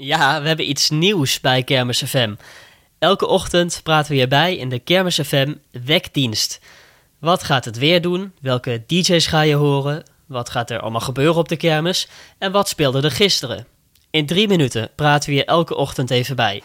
Ja, we hebben iets nieuws bij Kermis FM. Elke ochtend praten we hierbij in de Kermis FM Wekdienst. Wat gaat het weer doen? Welke DJ's ga je horen? Wat gaat er allemaal gebeuren op de kermis? En wat speelde er gisteren? In drie minuten praten we je elke ochtend even bij.